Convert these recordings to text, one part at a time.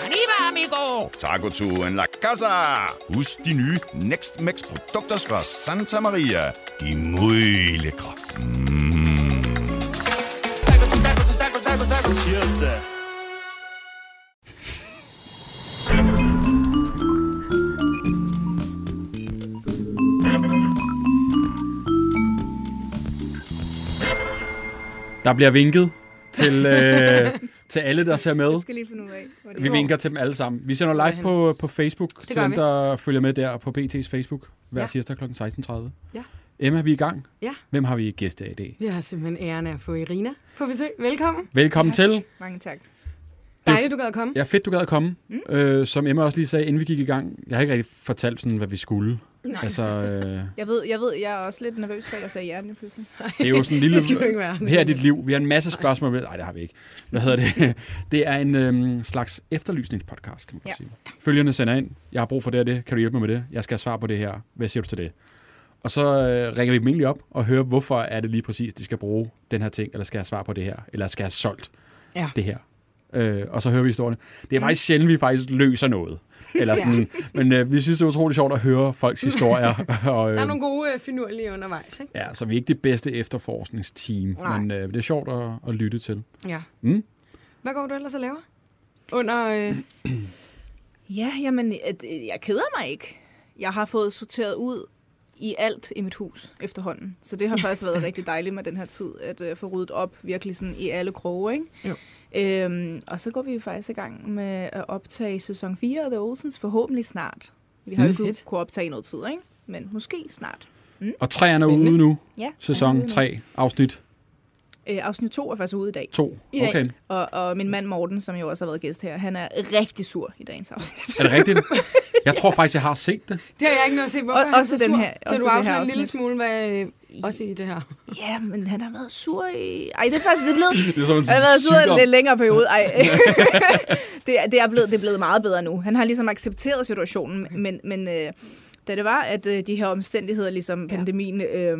Arriba, amigo! Taco to en la casa. Husk de nye Next Max produkter fra Santa Maria. De er muy lækre. Mm. Cheers da. Der bliver vinket til, øh, til alle, der ser med. Jeg skal lige finde ud af, hvor det Vi går. vinker til dem alle sammen. Vi sender live på, på Facebook, til dem, der følger med der på BT's Facebook hver Ja. tirsdag kl. 16.30. Ja. Emma, vi er i gang. Ja. Hvem har vi gæst af i dag? Vi har simpelthen æren af at få Irina på besøg. Velkommen. Velkommen til. Mange tak. Dejligt, du gad at komme. Ja, fedt, du gad at komme. Mm. Øh, som Emma også lige sagde, inden vi gik i gang, jeg har ikke rigtig fortalt, sådan, hvad vi skulle. Nej. Altså, øh, Jeg ved, jeg ved, jeg er også lidt nervøs for, at jeg sagde ja lige pludselig. det er jo sådan en lille... Det skal ikke være. Her er dit liv. Vi har en masse spørgsmål. Nej, det har vi ikke. Hvad hedder det? Det er en øhm, slags efterlysningspodcast, kan man Ja. sige. Følgende sender ind. Jeg har brug for det og det. Kan du hjælpe mig med det? Jeg skal have svar på det her. Hvad siger du til det? Og så øh, ringer vi dem egentlig op og hører, hvorfor er det lige præcis, de skal bruge den her ting, eller skal have svar på det her, eller skal have solgt Ja. det her. Øh, og så hører vi historierne. Det er faktisk sjældent, vi faktisk løser noget. Eller sådan, Men øh, vi synes, det er utroligt sjovt at høre folks historier. og, øh, Der er nogle gode øh, finurlige undervejs, ikke? Ja, så vi er ikke det bedste efterforskningsteam, Nej. men øh, det er sjovt at, at lytte til. Ja. Mm? Hvad går du ellers og laver? Under... Øh, Ja, jamen, at- jeg keder mig ikke. Jeg har fået sorteret ud i alt i mit hus efterhånden. Så det har faktisk været rigtig dejligt med den her tid, at uh, få ryddet op virkelig sådan i alle kroge, ikke? Jo. Øhm, og så går vi jo faktisk i gang med at optage sæson 4 af The Olsens forhåbentlig snart. Vi har Mm. jo ikke Fedt. kunne optage noget tid, ikke? Men måske snart. Og træerne er ude nu. Ja, Sæson han er ude 3, afsnit. Øh, afsnit 2 er faktisk ude i dag. 2. I dag. Okay. Og, og min mand Morten, som jo også har været gæst her, han er rigtig sur i dagens afsnit. Er det rigtigt? Jeg tror faktisk, jeg har set det. det har jeg ikke noget at se. Hvorfor Og- er han også så den sur? her- Kan du afsløre en lille smule, hvad... Også i det her. Ja, men han har været sur i... Ej, det er faktisk det er blevet... Det er som en Han har været sur i en lidt længere periode. Ej. det, er, det, er blevet, det er blevet meget bedre nu. Han har ligesom accepteret situationen, men, men øh, da det var, at øh, de her omstændigheder, ligesom Ja. pandemien, øh,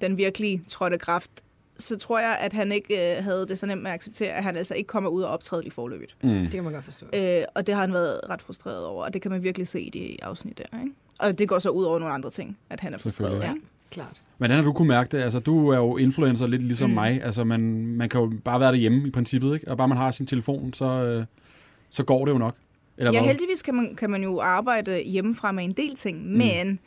den virkelig trådte kraft, så tror jeg, at han ikke øh, havde det så nemt med at acceptere, at han altså ikke kommer ud og optræde lige forløbigt. Mm. Det kan man godt forstå. Øh, og det har han været ret frustreret over, og det kan man virkelig se i de afsnit der. Ikke? Og det går så ud over nogle andre ting, at han er frustreret. Ikke? Klart. Hvordan har du kunne mærke det? Altså, du er jo influencer lidt ligesom mm. mig. Altså, man, man kan jo bare være derhjemme i princippet, ikke? Og bare man har sin telefon, så, øh, så går det jo nok. Eller Ja, hvad? heldigvis kan man, kan man jo arbejde hjemmefra med en del ting, Mm. men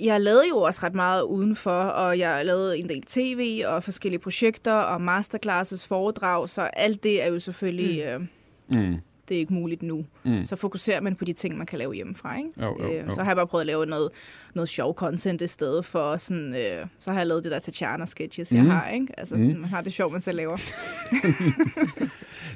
jeg lavede jo også ret meget udenfor, og jeg lavede en del tv og forskellige projekter og masterclasses, foredrag, så alt det er jo selvfølgelig, mm. øh, Mm. Det er ikke muligt nu. Mm. Så fokuserer man på de ting, man kan lave hjemmefra, ikke? Jo, jo, Øh, jo. Så har jeg bare prøvet at lave noget, noget sjov content i stedet for sådan, øh, så har jeg lavet det der Tatjana-sketches, jeg Mm. har, ikke? Altså, Mm. man har det sjovt, man selv laver.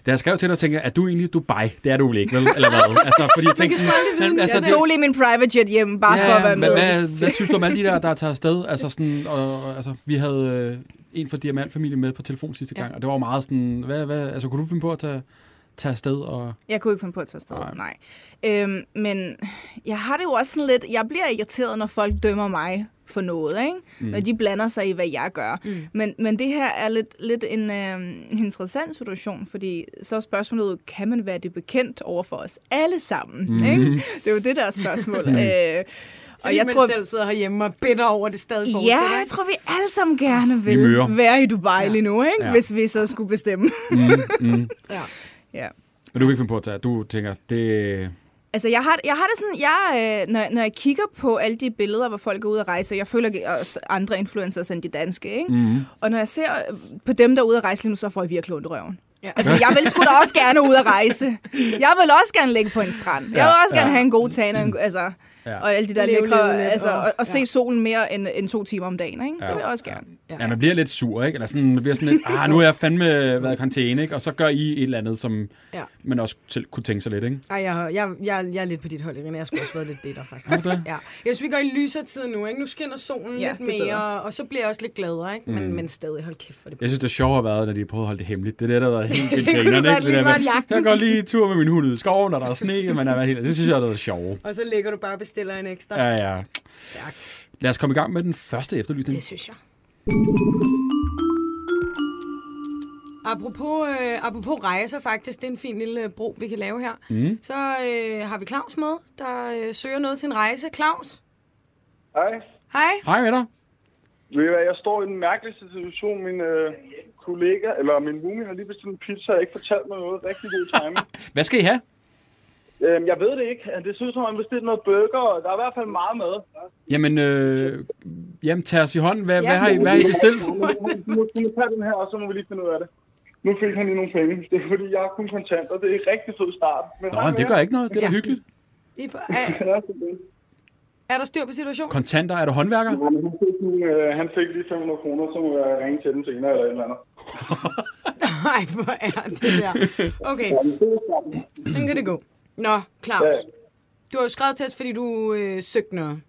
Da jeg skrev til dig, tænkte jeg, er du egentlig Dubai? Det er du vel ikke, vel? Eller hvad? Altså, fordi jeg tænkte sådan, men, Altså, jeg tog lige min private jet hjem, bare for at være med. Hvad, hvad, hvad synes du om alle de der, der tager afsted? Altså sådan, og, altså, vi havde øh, en fra Diamantfamilien med på telefon sidste Ja. gang, og det var meget sådan, hvad, hvad, altså, kunne du finde på at tage, tage afsted? Og, Jeg kunne ikke finde på at tage afsted, Nej. nej. Øhm, men jeg har det jo også sådan lidt, jeg bliver irriteret, når folk dømmer mig for noget, ikke? Mm. Når de blander sig i, hvad jeg gør. Mm. Men, men det her er lidt, lidt en øh, interessant situation, fordi så er spørgsmålet, kan man være det bekendt over for os alle sammen? Mm. Ikke? Det er jo det der spørgsmål. øh, og Fordi jeg man tror, selv sidder herhjemme og bitter over det stadig Ja, fortsætter. jeg tror, vi alle sammen gerne vil være i Dubai Ja. lige nu, ikke? Ja. hvis vi så skulle bestemme. mm, mm. Ja. Ja. Men du kan ikke finde på at tage, du tænker, det... Altså, jeg har, jeg har det sådan, jeg, øh, når, når jeg kigger på alle de billeder, hvor folk er ude at rejse, jeg følger også andre influencers end de danske, ikke? Mm. Og når jeg ser øh, på dem, der er ude at rejse lige nu, så får jeg virkelig ondt røven. Ja. Altså, jeg vil sgu da også gerne ud at rejse. Jeg vil også gerne ligge på en strand. Jeg vil Ja, også gerne ja. have en god tan, og en- altså, Ja. og alle de der Leve lækre, altså, og- og, og se ja. solen mere end, end to timer om dagen, ikke? Ja. Det vil jeg også gerne. Ja, man bliver lidt sur, ikke? Eller sådan, man bliver sådan lidt, ah, nu har jeg fandme været i karantæne, ikke? Og så gør I et eller andet, som Ja. man også selv kunne tænke sig lidt, ikke? Ej, jeg, jeg, jeg, jeg er lidt på dit hold, Irene. Jeg skulle også være lidt bitter, faktisk. Er det? Ja. Jeg synes, vi går i lysere tid nu, ikke? Nu skinner solen Ja, lidt det er mere, bedre. og så bliver jeg også lidt gladere, ikke? Men, Mm. men stadig, hold kæft for det. Jeg synes, det sjove har været, når de prøvede at holde det hemmeligt. Det er det, der har været helt vildt grinerne, ikke? Det der med, jagten. jeg går lige tur med min hund ud i skoven, og der er sne, men er helt, det synes jeg har været sjovt. Og så ligger du bare bestiller en ekstra. Ja, ja. Stærkt. Lad os komme i gang med den første efterlysning. Det synes jeg. Apropos, øh, apropos rejser faktisk, det er en fin lille bro, vi kan lave her. Mm. Så øh, har vi Claus med, der øh, søger noget til en rejse. Claus? Hej. Hej. Hej med dig. Ved I hvad, jeg står i en mærkelig situation. Min øh, kollega, eller min roomie har lige bestilt en pizza, og ikke fortalt mig noget. Rigtig god timing. Hvad skal I have? Øhm, jeg ved det ikke. Det synes som, han bestilt noget burger, og der er i hvert fald meget med. Jamen, øh, jamen tag os i hånden. Hvad, ja. hvad, har, I, hvad har I bestilt? Nu må tage den her, og så må vi lige finde ud af det. Nu fik han lige nogle penge. Det er fordi, jeg har kun kontant, og det er en rigtig fed start. Men Nå, det gør ikke noget. Det er da Ja. hyggeligt. Det er, er, er der styr på situationen? Kontanter, er du håndværker? Han fik, lige, øh, han fik lige 500 kroner, så må jeg ringe til den senere eller et eller andet. Nej, hvor er det der. Okay, sådan kan det gå. Nå, Claus. Ja. Du har jo skrevet til os, fordi du øh, søgte noget.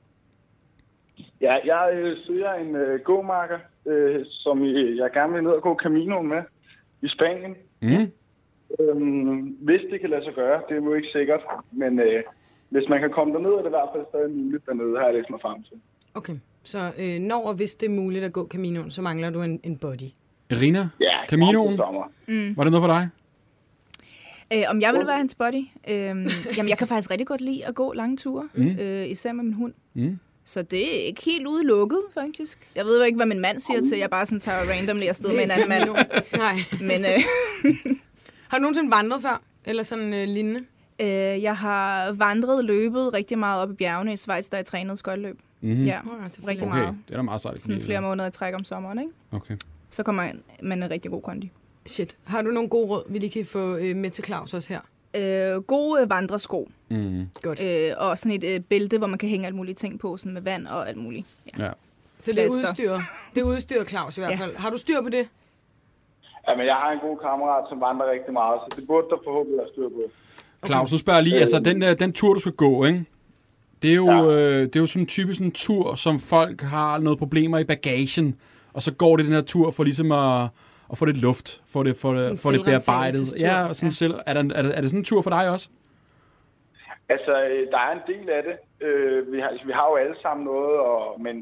Ja, jeg øh, søger en øh, gåmarker, øh, som øh, jeg gerne vil ned og gå Caminoen med i Spanien. Mm. Øhm, hvis det kan lade sig gøre, det er jo ikke sikkert, men øh, hvis man kan komme derned, er det i hvert fald stadig muligt dernede, har jeg læst mig frem til. Okay, så øh, når og hvis det er muligt at gå Caminoen, så mangler du en, en body. Irina, Ja, Caminoen, sommer. var det noget for dig? Øh, om jeg vil være hans buddy? Øhm, jamen, jeg kan faktisk rigtig godt lide at gå lange ture, mm. øh, især med min hund. Mm. Så det er ikke helt udelukket, faktisk. Jeg ved jo ikke, hvad min mand siger til, at jeg bare sådan tager randomly afsted med en anden mand. Nej. Men øh, Har du nogensinde vandret før? Eller sådan øh, lignende? øh, jeg har vandret løbet rigtig meget op i bjergene i Schweiz, da jeg trænede skøjtløb. Mm-hmm. Ja, selvfølgelig. rigtig Okay, meget. det er da meget sejt. Sådan flere måneder i træk om sommeren, ikke? Okay. Så kommer man en rigtig god kondi. Shit. Har du nogle gode råd, vi lige kan få øh, med til Claus også her? Øh, gode vandresko. Mm. Godt. Øh, og sådan et øh, bælte, hvor man kan hænge alle mulige ting på, sådan med vand og alt muligt. Ja. Ja. Så det er udstyr. Det udstyr, Claus, i hvert Ja. fald. Har du styr på det? Ja, men jeg har en god kammerat, som vandrer rigtig meget, så det burde der forhåbentlig være styr på. Claus, nu spørger lige, altså den, der, den tur, du skal gå, ikke? Det er jo, Ja. øh, det er jo sådan typisk en tur, som folk har noget problemer i bagagen, og så går det den her tur for ligesom at, at få lidt luft, få det, få Sådan det, få det bearbejdet. Ja, og sådan Ja. Selv, er, der, er, det, er det sådan en tur for dig også? Altså, øh, der er en del af det. Øh, vi, har, altså, vi har jo alle sammen noget, og, men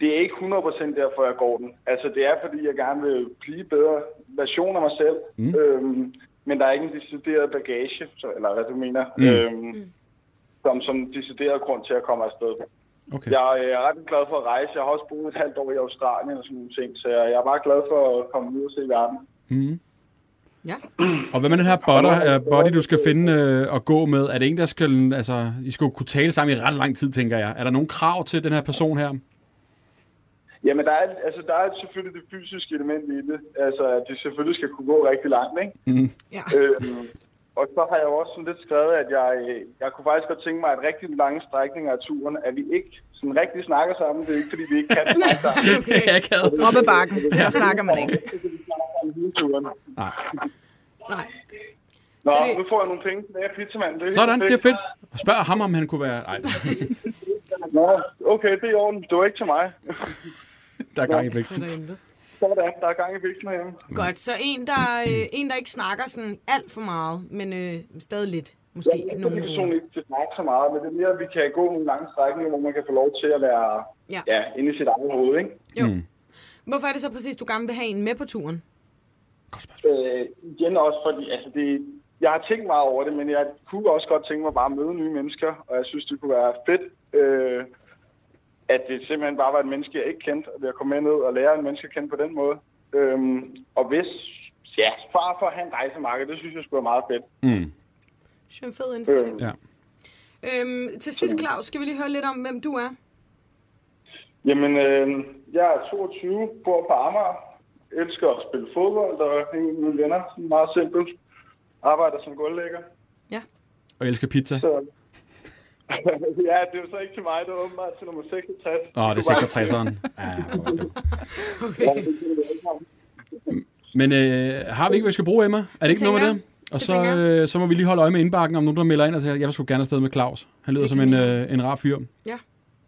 det er ikke 100% derfor, jeg går den. Altså, det er, fordi jeg gerne vil blive bedre version af mig selv. Mm. Øhm, men der er ikke en decideret bagage, så, eller hvad du mener, Mm. mm. øhm, som, som decideret grund til at komme afsted. Okay. Jeg øh, er ret glad for at rejse. Jeg har også boet et halvt år i Australien og sådan nogle ting, så jeg, er bare glad for at komme ud og se verden. Mm. Ja. Og hvad med den her butter, uh, body, du skal finde uh, og gå med? Er det en, der skal, altså, I skal kunne tale sammen i ret lang tid, tænker jeg. Er der nogen krav til den her person her? Jamen, der er, altså, der er selvfølgelig det fysiske element i det. Altså, at de selvfølgelig skal kunne gå rigtig langt, ikke? Mm. Ja. Øhm, og så har jeg jo også sådan lidt skrevet, at jeg, jeg kunne faktisk godt tænke mig, at rigtig lange strækninger af turen, at vi ikke sådan rigtig snakker sammen. Det er ikke, fordi vi ikke kan snakke sammen. Okay. jeg kan. Op ad bakken, der snakker man ikke. Nej. Nej. Nå, Så det- nu får jeg nogle penge tilbage af pizzamanden. Det er Sådan, det er fedt. Spørg ham, om han kunne være... Nej, Nå, okay, det er i orden. Det var ikke til mig. der er gang i væksten. Sådan, der er gang i væksten herhjemme. Godt, så en der, øh, en, der ikke snakker sådan alt for meget, men øh, stadig lidt. Måske Jeg er nogle ikke ord. personligt ikke til snakke så meget, men det er mere, at vi kan gå nogle lange strækninger, hvor man kan få lov til at være Ja. ja. inde i sit eget hoved, ikke? Jo. Mm. Hvorfor er det så præcis, du gerne vil have en med på turen? Godt spørgsmål. Øh, igen også fordi, altså det, jeg har tænkt meget over det, men jeg kunne også godt tænke mig bare at møde nye mennesker, og jeg synes, det kunne være fedt, øh, at det simpelthen bare var et menneske, jeg ikke kendte, og jeg kom med ned og lære en menneske at kende på den måde. Øhm, og hvis, ja, far for at have en rejsemarked, det synes jeg skulle være meget fedt. Mm. Det er en fed indstilling. Ja. Øhm, til sidst, Claus, skal vi lige høre lidt om, hvem du er? Jamen, øh, jeg er 22, bor på Amager, elsker at spille fodbold og hænge med mine venner, sådan meget simpelt. Arbejder som gulvlægger. Og elsker pizza. Så... ja, det er jo så ikke til mig, det er åbenbart til nummer 66. Åh, oh, det er 66'eren. Ja, du. Men øh, har vi ikke, hvad vi skal bruge, Emma? Er det, ikke noget med det? jeg. Og Det så, øh, så må vi lige holde øje med indbakken, om nogen der melder ind og siger, jeg vil sgu gerne afsted med Claus. Han lyder Det som en, øh, en rar fyr. Ja. Er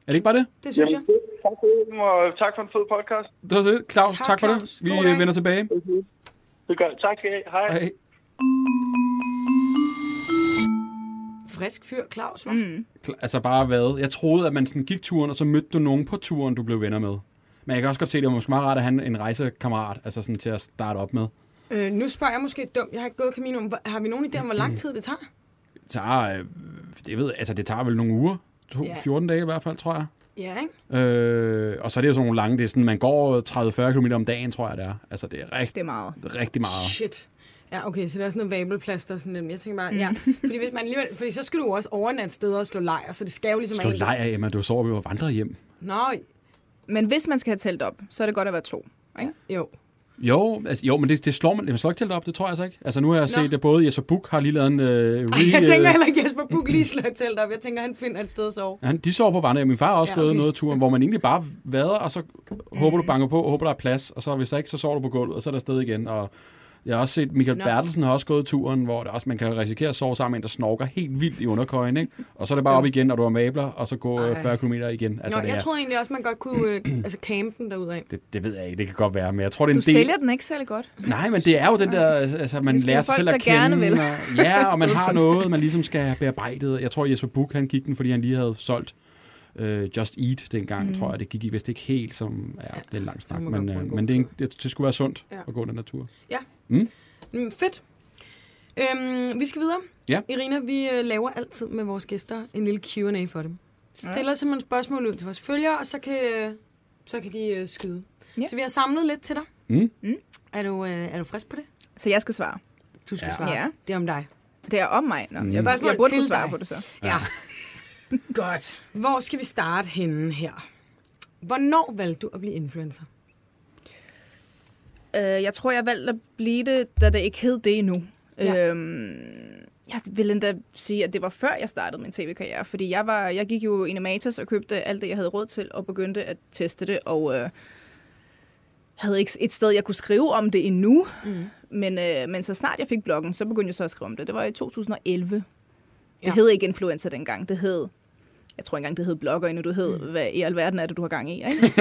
det ikke bare det? Det synes jeg. Jamen, tak for det, og tak for en fed podcast. Det var det. Claus, Tak, tak, for Claus. det. Vi God dag. vender tilbage. Det gør Tak skal I. Hej. Hej. Frisk fyr, Claus, hva'? Mm. Altså bare hvad? Jeg troede, at man sådan gik turen, og så mødte du nogen på turen, du blev venner med. Men jeg kan også godt se, at det var måske meget rart at have en rejsekammerat, altså sådan til at starte op med. Øh, nu spørger jeg måske dumt. Jeg har ikke gået Caminoen. Hvor- Har vi nogen idé om, hvor lang tid det tager? Det tager, øh, det, ved, altså, det tager vel nogle uger. To, Ja. 14 dage i hvert fald, tror jeg. Ja, ikke? Øh, og så er det jo sådan nogle lange, det er sådan, man går 30-40 km om dagen, tror jeg det er. Altså, det er rigtig, Det er meget. rigtig meget. Shit. Ja, okay, så det er sådan noget vabelplaster. Sådan lidt. Jeg tænker bare, ja. Fordi, hvis man alligevel, fordi så skal du jo også overnatte steder og slå lejr, så det skal jo ligesom Slå af. lejr, Emma, du sover jo og vandrer hjem. Nå, Men hvis man skal have telt op, så er det godt at være to. Ikke? jo. Jo, altså, jo men det, det slår man, det slår ikke telt op, det tror jeg så ikke. Altså nu har jeg Nå. set, at både Jesper Buch har lige lavet en øh, re, Ej, jeg tænker øh, heller ikke, Jesper Buk lige slår et telt op. Jeg tænker, han finder et sted at sove. Han, de sover på vandrehjem. Min far har også Ja, ja, gået okay. noget af turen, hvor man egentlig bare vader, og så håber du banker på, håber der er plads, og så hvis der ikke, så sover du på gulvet, og så er der sted igen. Og jeg har også set, Michael Nå. Bertelsen har også gået turen, hvor det også, man kan risikere at sove sammen med en, der snorker helt vildt i underkøjen, ikke? Og så er det bare op igen, når du har mabler, og så gå øh, Ej. 40 km igen. Altså, Nå, det, jeg er, troede egentlig også, man godt kunne øh, altså campe den derudad. det, det, ved jeg ikke, det kan godt være, men jeg tror, det er Du en del... sælger den ikke særlig godt. Nej, men det er jo den der, altså man Vi skal lærer sig selv at kende. gerne vil. Og, ja, og man har noget, man ligesom skal have bearbejdet. Jeg tror, Jesper Buch, han gik den, fordi han lige havde solgt øh, Just Eat dengang, mm. tror jeg. Det gik vist ikke helt som, ja, det er en lang snak, men, øh, men det, en, det, det skulle være sundt Ja. at gå den der tur. Mm, fedt. Øhm, vi skal videre. Ja. Irina, vi øh, laver altid med vores gæster en lille Q&A for dem. Stiller simpelthen spørgsmål ud til vores følgere, og så kan, øh, så kan de øh, skyde. Ja. Så vi har samlet lidt til dig. Mm. Er du, øh, er du frisk på det? Så jeg skal svare. Du skal Ja. svare. Ja. Det er om dig. Det er om mig. Nå, Mm. jeg, jeg Spørgsmål burde kunne svare dig. på det så. Ja. Godt. Hvor skal vi starte henne her? Hvornår valgte du at blive influencer? Øh, jeg tror, jeg valgte at blive det, da det ikke hed det endnu. Ja. Øhm, jeg vil endda sige, at det var før, jeg startede min tv-karriere. Fordi jeg, var, jeg gik jo i Animatus og købte alt det, jeg havde råd til, og begyndte at teste det. Og øh, havde ikke et sted, jeg kunne skrive om det endnu. Mm. Men, øh, men så snart jeg fik bloggen, så begyndte jeg så at skrive om det. Det var i 2011. Det Ja. hed ikke influencer dengang. Det hed, jeg tror ikke engang, det hed blogger endnu. Det hed, mm. hvad i alverden er det, du har gang i? Ikke?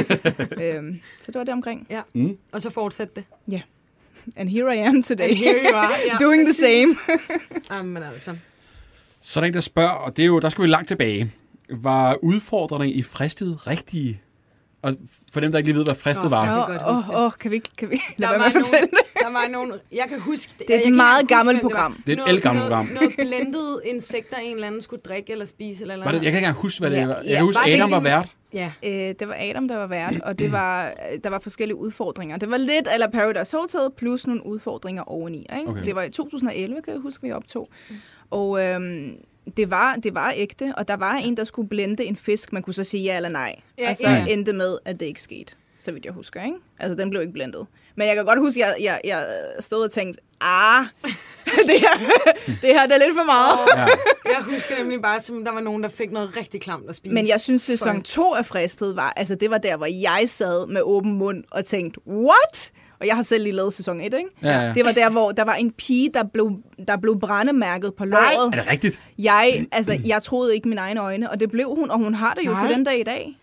øhm, så det var det omkring. Ja. Mm. Og så fortsatte det. And here I am today. And here you are. Ja, Doing the same. Jamen altså. Så er der en, der spørger, og det er jo, der skal vi langt tilbage. Var udfordringen i fristet rigtige? Og for dem, der ikke lige ved, hvad fristet Nå, var. ja. Åh, det. åh, kan vi, ikke- kan vi Der lade være var, med at fortælle nogle, det? Der var nogle... Jeg kan huske... er et jeg meget gammelt hvad det var. program. Det er et Noget- ældgammelt noget- program. Noget blendede insekter, en eller anden skulle drikke eller spise eller Var det, noget. jeg kan ikke engang huske, hvad det Ja, var. Jeg ja, kan huske, var det Adam var en- vært. Ja. Øh, det var Adam, der var vært, og det var, øh, der var forskellige udfordringer. Det var lidt eller Paradise Hotel, plus nogle udfordringer oveni. Ikke? Okay. Det var i 2011, kan jeg huske, vi optog. Og øhm, det, var, det var ægte, og der var en, der skulle blende en fisk. Man kunne så sige ja eller nej. Ja, og så ja. endte med, at det ikke skete, så vidt jeg husker. Ikke? Altså, den blev ikke blendet. Men jeg kan godt huske, at jeg, jeg, jeg stod og tænkte, ah, det her, det her det er lidt for meget. Ja. Jeg husker nemlig bare, som der var nogen, der fik noget rigtig klamt at spise. Men jeg synes, sæson For- 2 af Fristet var, altså det var der, hvor jeg sad med åben mund og tænkte, what? Og jeg har selv lige lavet sæson 1, ikke? Ja, ja. Det var der, hvor der var en pige, der blev, der blev brændemærket på låret. Er det rigtigt? Jeg, altså, jeg troede ikke mine egne øjne, og det blev hun, og hun har det jo Nej. til den dag i dag.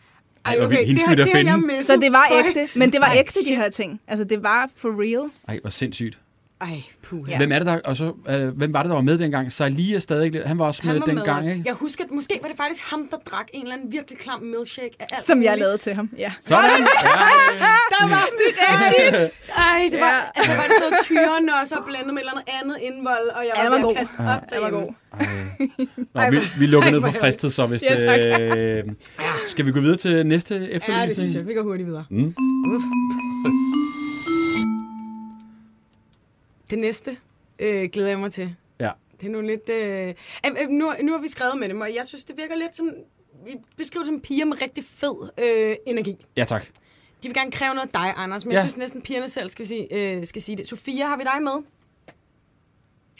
Ej, vildt. Hende det, det har jeg misset. Så det var ægte, men det var Ej, ægte, de shit. her ting. Altså, det var for real. Ej, hvor sindssygt. Ej, puh. Ja. Hvem er det der, og så, øh, hvem var det, der var med dengang? Salia er stadig, han var også med var dengang, ikke? Jeg husker, at måske var det faktisk ham, der drak en eller anden virkelig klam milkshake af alt Som jeg lavede til ham, ja. Sådan! Ja, Der var det rigtigt. Ej, det var, Ja. altså, var det sådan noget tyren og så blandet med et eller andet andet indvold, og jeg Ja, var, den var ved god. at kaste Ja. op Det var derhjemme. god. Nå, vi, vi lukker Ej, ned for fristet så, hvis Ja, det... Øh, skal vi gå videre til næste efterlysning? Ja, det synes jeg. Vi går hurtigt videre. Mm. Uff. Det næste øh, glæder jeg mig til. Ja. Det er nogle lidt... Øh... Øh, øh, nu, nu har vi skrevet med dem, og jeg synes, det virker lidt som... Vi beskriver det som piger med rigtig fed øh, energi. Ja, tak. De vil gerne kræve noget af dig, Anders, men Ja. jeg synes næsten, pigerne selv skal sige, øh, skal sige det. Sofia, har vi dig med?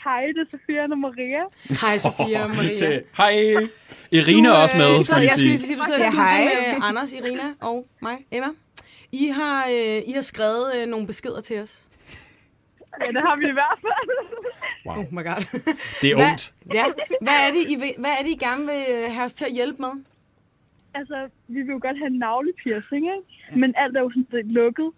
Hej, det er Sofia og Maria. Hej, Sofia og Maria. Til- Hej! Irina er også med, øh, skal sidder- vi jeg skulle lige sige. sige, du sidder studiet hej. med Anders, Irina og mig, Emma. I har, øh, I har skrevet øh, nogle beskeder til os. Ja, det har vi i hvert fald. Wow. Oh my god. Det er Hvad- ungt. Ja. Hvad er, det, I vil, hvad er det, I gerne vil have os til at hjælpe med? altså, vi vil jo godt have en navlepiercing, ikke? Men alt er jo sådan lidt lukket.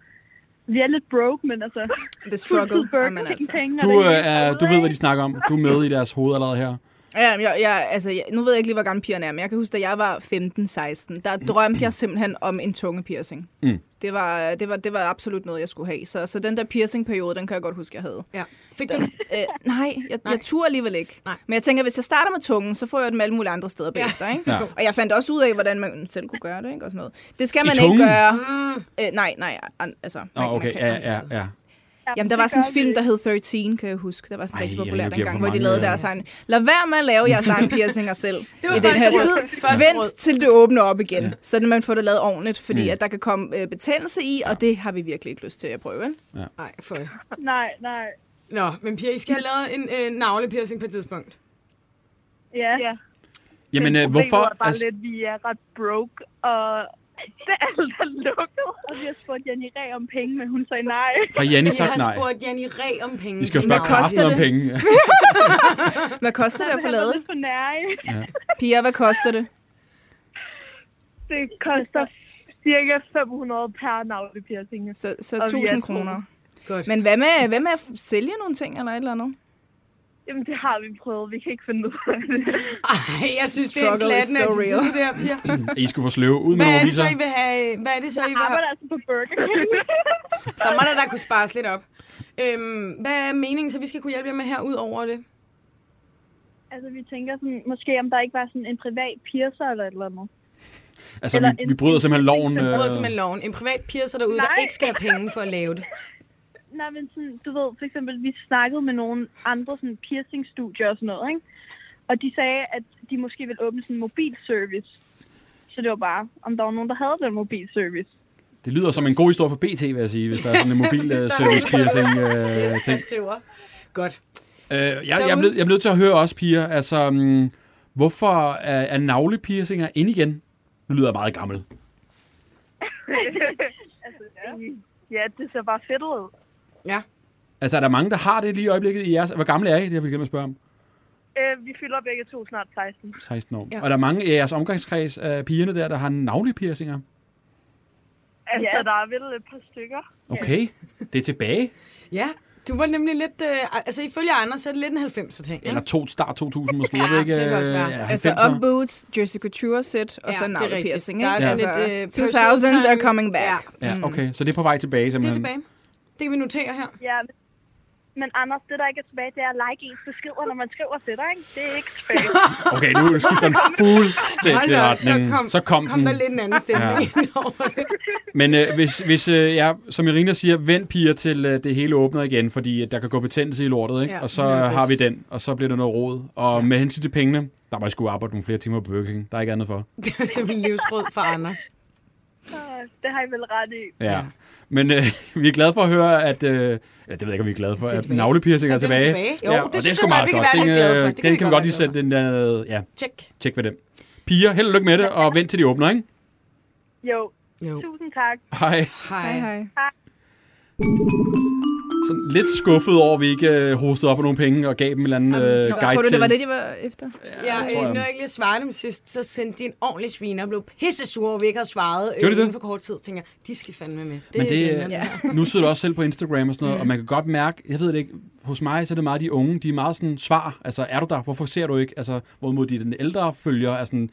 Vi er lidt broke, men altså... The struggle. Burger King altså. penge, Du, øh, er, du ved, hvad de snakker om. Du er med i deres hoved allerede her. Ja, jeg, jeg, altså, jeg, nu ved jeg ikke lige, hvor gammel pigerne er, men jeg kan huske, da jeg var 15-16, der drømte jeg simpelthen om en tungepiercing. Mm. Det, var, det, var, det var absolut noget, jeg skulle have. Så, så den der piercing-periode, den kan jeg godt huske, jeg havde. Ja. Fik du Den, øh, nej, jeg, Nej. jeg turde alligevel ikke. Nej. Men jeg tænker, hvis jeg starter med tungen, så får jeg dem alle mulige andre steder bagefter. Ikke? Ja. Og jeg fandt også ud af, hvordan man selv kunne gøre det. Ikke? Og sådan noget. Det skal I man tungen? ikke gøre. Mm. Øh, nej, nej, an, altså. Man, okay, man kan, ja, ja, ja. Ja, Jamen, der det var sådan en film, der hed 13, kan jeg huske. Der var sådan Ej, rigtig ja, populær dengang, hvor de lavede øh, deres egen... Lad være med at lave jeres egen piercinger selv Det var i den første her råd. tid. Første råd. Vent til det åbner op igen, ja. så man får det lavet ordentligt, fordi Mm. at der kan komme øh, betændelse i, og det har vi virkelig ikke lyst til at prøve. Vel? Nej, for... Nej, nej. Nå, men Pia, I skal have lavet en øh, navlepiercing på et tidspunkt. Ja. ja. Jamen, Men øh, hvorfor... er bare Altså, lidt, vi er ret broke, og det er alt er lukket. Og vi har spurgt Jenny Ræ om penge, men hun sagde nej. har Janni Jeg sagt har nej? spurgt Janni Ræ om penge. Vi skal jo spørge Hvad koster Karsten om det? penge. Hvad koster det at få Han var lavet? lidt for nær. Pia, hvad koster det? Det koster cirka 500 per navlepiercing. Så, så Og vi er 1000 to. kroner. Godt. Men hvad med, hvad med at sælge nogle ting eller et eller andet? Jamen, det har vi prøvet. Vi kan ikke finde ud af det. Ej, jeg synes, det er en slatten so attitude, her, Pia. I skulle få sløve ud med Hvad er det så. I vil have? Hvad er det så, I Jeg vil have? arbejder altså på Burger. Så må der da kunne spares lidt op. Øhm, hvad er meningen, så vi skal kunne hjælpe jer med her ud over det? altså, vi tænker sådan, måske om der ikke var sådan en privat piercer eller et eller andet. Altså, Eller vi, vi bryder simpelthen loven. Det bryder øh, simpelthen loven. En privat piercer derude, der Nej. ikke skal have penge for at lave det. Nej, men sådan, du ved, for eksempel, vi snakkede med nogle andre sådan piercing-studier og sådan noget, ikke? Og de sagde, at de måske ville åbne sådan en mobilservice. Så det var bare, om der var nogen, der havde den mobilservice. Det lyder som en god historie for BT, vil jeg sige, hvis der er sådan en mobil øh, service piercing øh, Yes, ting. jeg skriver. Godt. Øh, jeg, jeg, blevet, jeg er nødt til at høre også, Pia, altså, um, hvorfor er, er navlepiercinger ind igen? Nu lyder jeg meget gammel. altså, ja. ja, det ser bare fedt ud. Ja. Altså, er der mange, der har det lige i øjeblikket i jeres... Hvor gamle er I? Det har vi glemt at spørge om. Øh, vi fylder begge to snart 16. 16 år. Ja. Og er der mange i jeres omgangskreds af pigerne der, der har navlepiercinger? Altså, Ja. ja. der er vel et par stykker. Okay, det er tilbage. Ja, du var nemlig lidt... Øh, altså, ifølge Anders, så er det lidt en 90'er ting. Ja? Eller to, start 2000 måske. Ja, jeg ved ikke, det kan også øh, være. ja, Altså 90'er. Ugg boots, Jersey Couture set, og Ja, så det er navle rigtigt. piercing. Der er ikke? sådan altså, lidt, øh, 2000s are coming back. Ja. Ja, okay. Så det er på vej tilbage Det er simpelthen. tilbage. Det kan vi notere her. Ja, men, Anders, det der ikke er tilbage, det er at like ens beskeder, når man skriver til dig, ikke? Det er ikke tilbage. Okay, nu skifter den fuldstændig op, så retning. kom, så kom, kom den. der lidt en anden stemning ja. over det. Men øh, hvis, hvis øh, ja, som Irina siger, vent piger til øh, det hele åbner igen, fordi øh, der kan gå betændelse i lortet, ikke? Ja, og så øh, har vi den, og så bliver der noget råd. Og ja. med hensyn til pengene, der må jeg sgu arbejde nogle flere timer på Burger King. Der er ikke andet for. Det er simpelthen livsråd for Anders. Det har I vel ret i. Ja. Men øh, vi er glade for at høre, at... Øh, ja, det ved jeg ikke, om vi er glade for, at Tilbage. navlepiercing er Ja, den er tilbage. tilbage. Jo, ja, det og det synes er sgu jeg meget vi kan godt. være Den, lidt glade for. øh, Det kan den vi kan vi godt godt lige sætte den der... Ja, Tjek. tjek ved den. Piger, held og lykke med det, og vent til de åbner, ikke? Jo, Jo. tusind tak. Hej. Hej, hej. Sådan lidt skuffet over, at vi ikke øh, hostede op på nogle penge og gav dem en eller anden øh, guide tror du, til. det var det, de var efter? Ja, det tror øh, jeg. når jeg ikke lige svarede dem sidst, så sendte de en ordentlig sviner og blev pisse sure, over, at vi ikke havde svaret øh, det? inden for kort tid. Tænker, de skal fandme med. Det Men det, er ja. nu sidder du også selv på Instagram og sådan noget, og man kan godt mærke, jeg ved det ikke, hos mig så er det meget de unge, de er meget sådan svar, altså er du der, hvorfor ser du ikke, altså hvorimod de den ældre følger er sådan,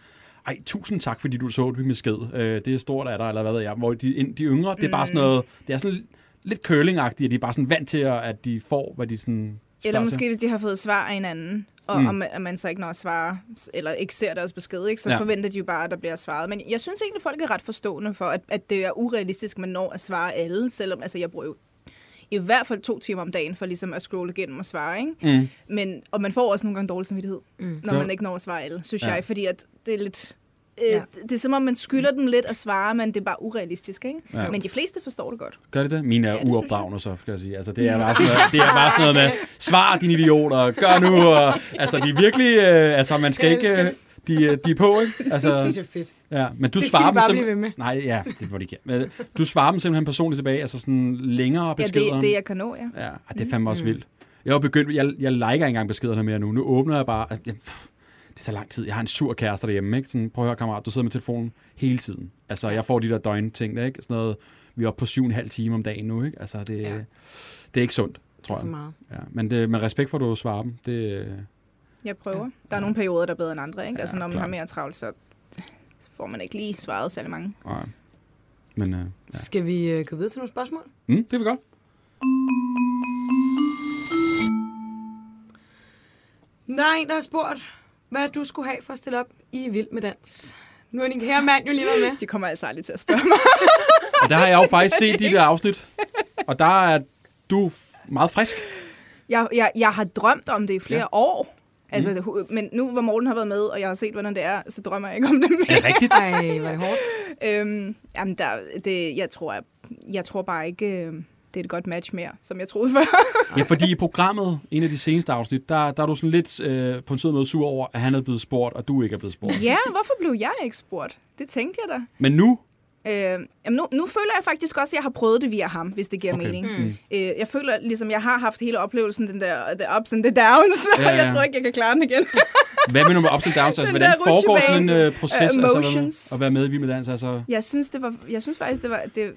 ej, tusind tak, fordi du så det med sked, øh, det er stort af dig, eller hvad ved jeg, hvor de, de yngre, det er bare sådan noget, det er sådan lidt curling-agtigt, at de er bare sådan vant til, at de får, hvad de sådan Eller måske, til. hvis de har fået svar af en anden, og Mm. mm. at man så ikke når at svare, eller ikke ser deres besked, ikke, så Ja. forventer de jo bare, at der bliver svaret. Men jeg synes egentlig, at folk er ret forstående for, at, at det er urealistisk, at man når at svare alle, selvom altså, jeg bruger jo i hvert fald to timer om dagen for ligesom at scrolle igennem og svare. Ikke? Mm. Men, og man får også nogle gange dårlig samvittighed, Mm. når man ikke når at svare alle, synes ja. jeg. Fordi at det er lidt... Øh, Ja. ja. Det er som om, man skylder dem lidt at svare, men det er bare urealistisk. Ikke? Ja. Ja. Men de fleste forstår det godt. Gør det det? Mine er Ja, ja, uopdragende, så skal jeg sige. Altså, det er bare sådan noget, det er bare sådan noget med, svar din idioter, gør nu, og, altså, de er virkelig, øh, altså, man skal ikke, øh, de, øh, de er på, ikke? Altså, Det er så fedt. ja, men du Det svarer de dem simpelthen- blive ved med. Nej, ja, det var de ikke. Men du svarer dem simpelthen personligt tilbage, altså sådan længere Ja, beskeder. det, det jeg kan nå, ja. Ja, det er fandme også vildt. Jeg har begyndt, jeg, jeg liker ikke engang beskederne mere nu. Nu åbner jeg bare, jeg, pff, det er så lang tid. Jeg har en sur kæreste derhjemme, ikke? Sådan, prøv at høre, kammerat, du sidder med telefonen hele tiden. Altså, jeg får de der døgn-ting der, ikke? Sådan noget, vi er oppe på syv og en halv time om dagen nu, ikke? Altså, det, Ja. ja. det er ikke sundt, tror Det er for jeg. meget. Ja, men det, med respekt for, at du svarer dem, det, Jeg prøver. Der er nogle perioder, der er bedre end andre, ikke? Ja, altså, når man klart. har mere travlt, så så får man ikke lige svaret særlig mange. Nej. Men øh, ja. Skal vi øh, gå videre til nogle spørgsmål? mm, det vil vi godt. Der er en, der har spurgt, hvad du skulle have for at stille op i Vild med Dans. Nu er din kære mand jo lige været med. De kommer altså aldrig til at spørge mig. Og der har jeg jo faktisk set de der afsnit. Og der er du meget frisk. Jeg, jeg, jeg har drømt om det i flere Ja. år. Altså, det- men nu hvor Morten har været med, og jeg har set, hvordan det er, så drømmer jeg ikke om det Er mere. det rigtigt? Ej, var det hårdt? Øhm, jamen, der, det, jeg, tror, jeg, jeg tror bare ikke, øh, det er et godt match mere, som jeg troede før. Ja, fordi i programmet, en af de seneste afsnit, der, der er du sådan lidt øh, på en sød måde sur over, at han er blevet spurgt, og du ikke er blevet spurgt. ja, hvorfor blev jeg ikke spurgt? Det tænkte jeg da. Men nu, Øh, jamen nu, nu føler jeg faktisk også, at jeg har prøvet det via ham, hvis det giver Okay. mening. Mm. Øh, jeg føler ligesom, jeg har haft hele oplevelsen, den der the ups and the downs, Ja, ja, jeg tror ikke, jeg kan klare den igen. hvad med nogle ups and downs? Altså, Den hvordan foregår sådan en øh, proces Øh, altså, at være med i Vild med Dans? Altså, Jeg synes, det var, jeg synes faktisk, det var, det,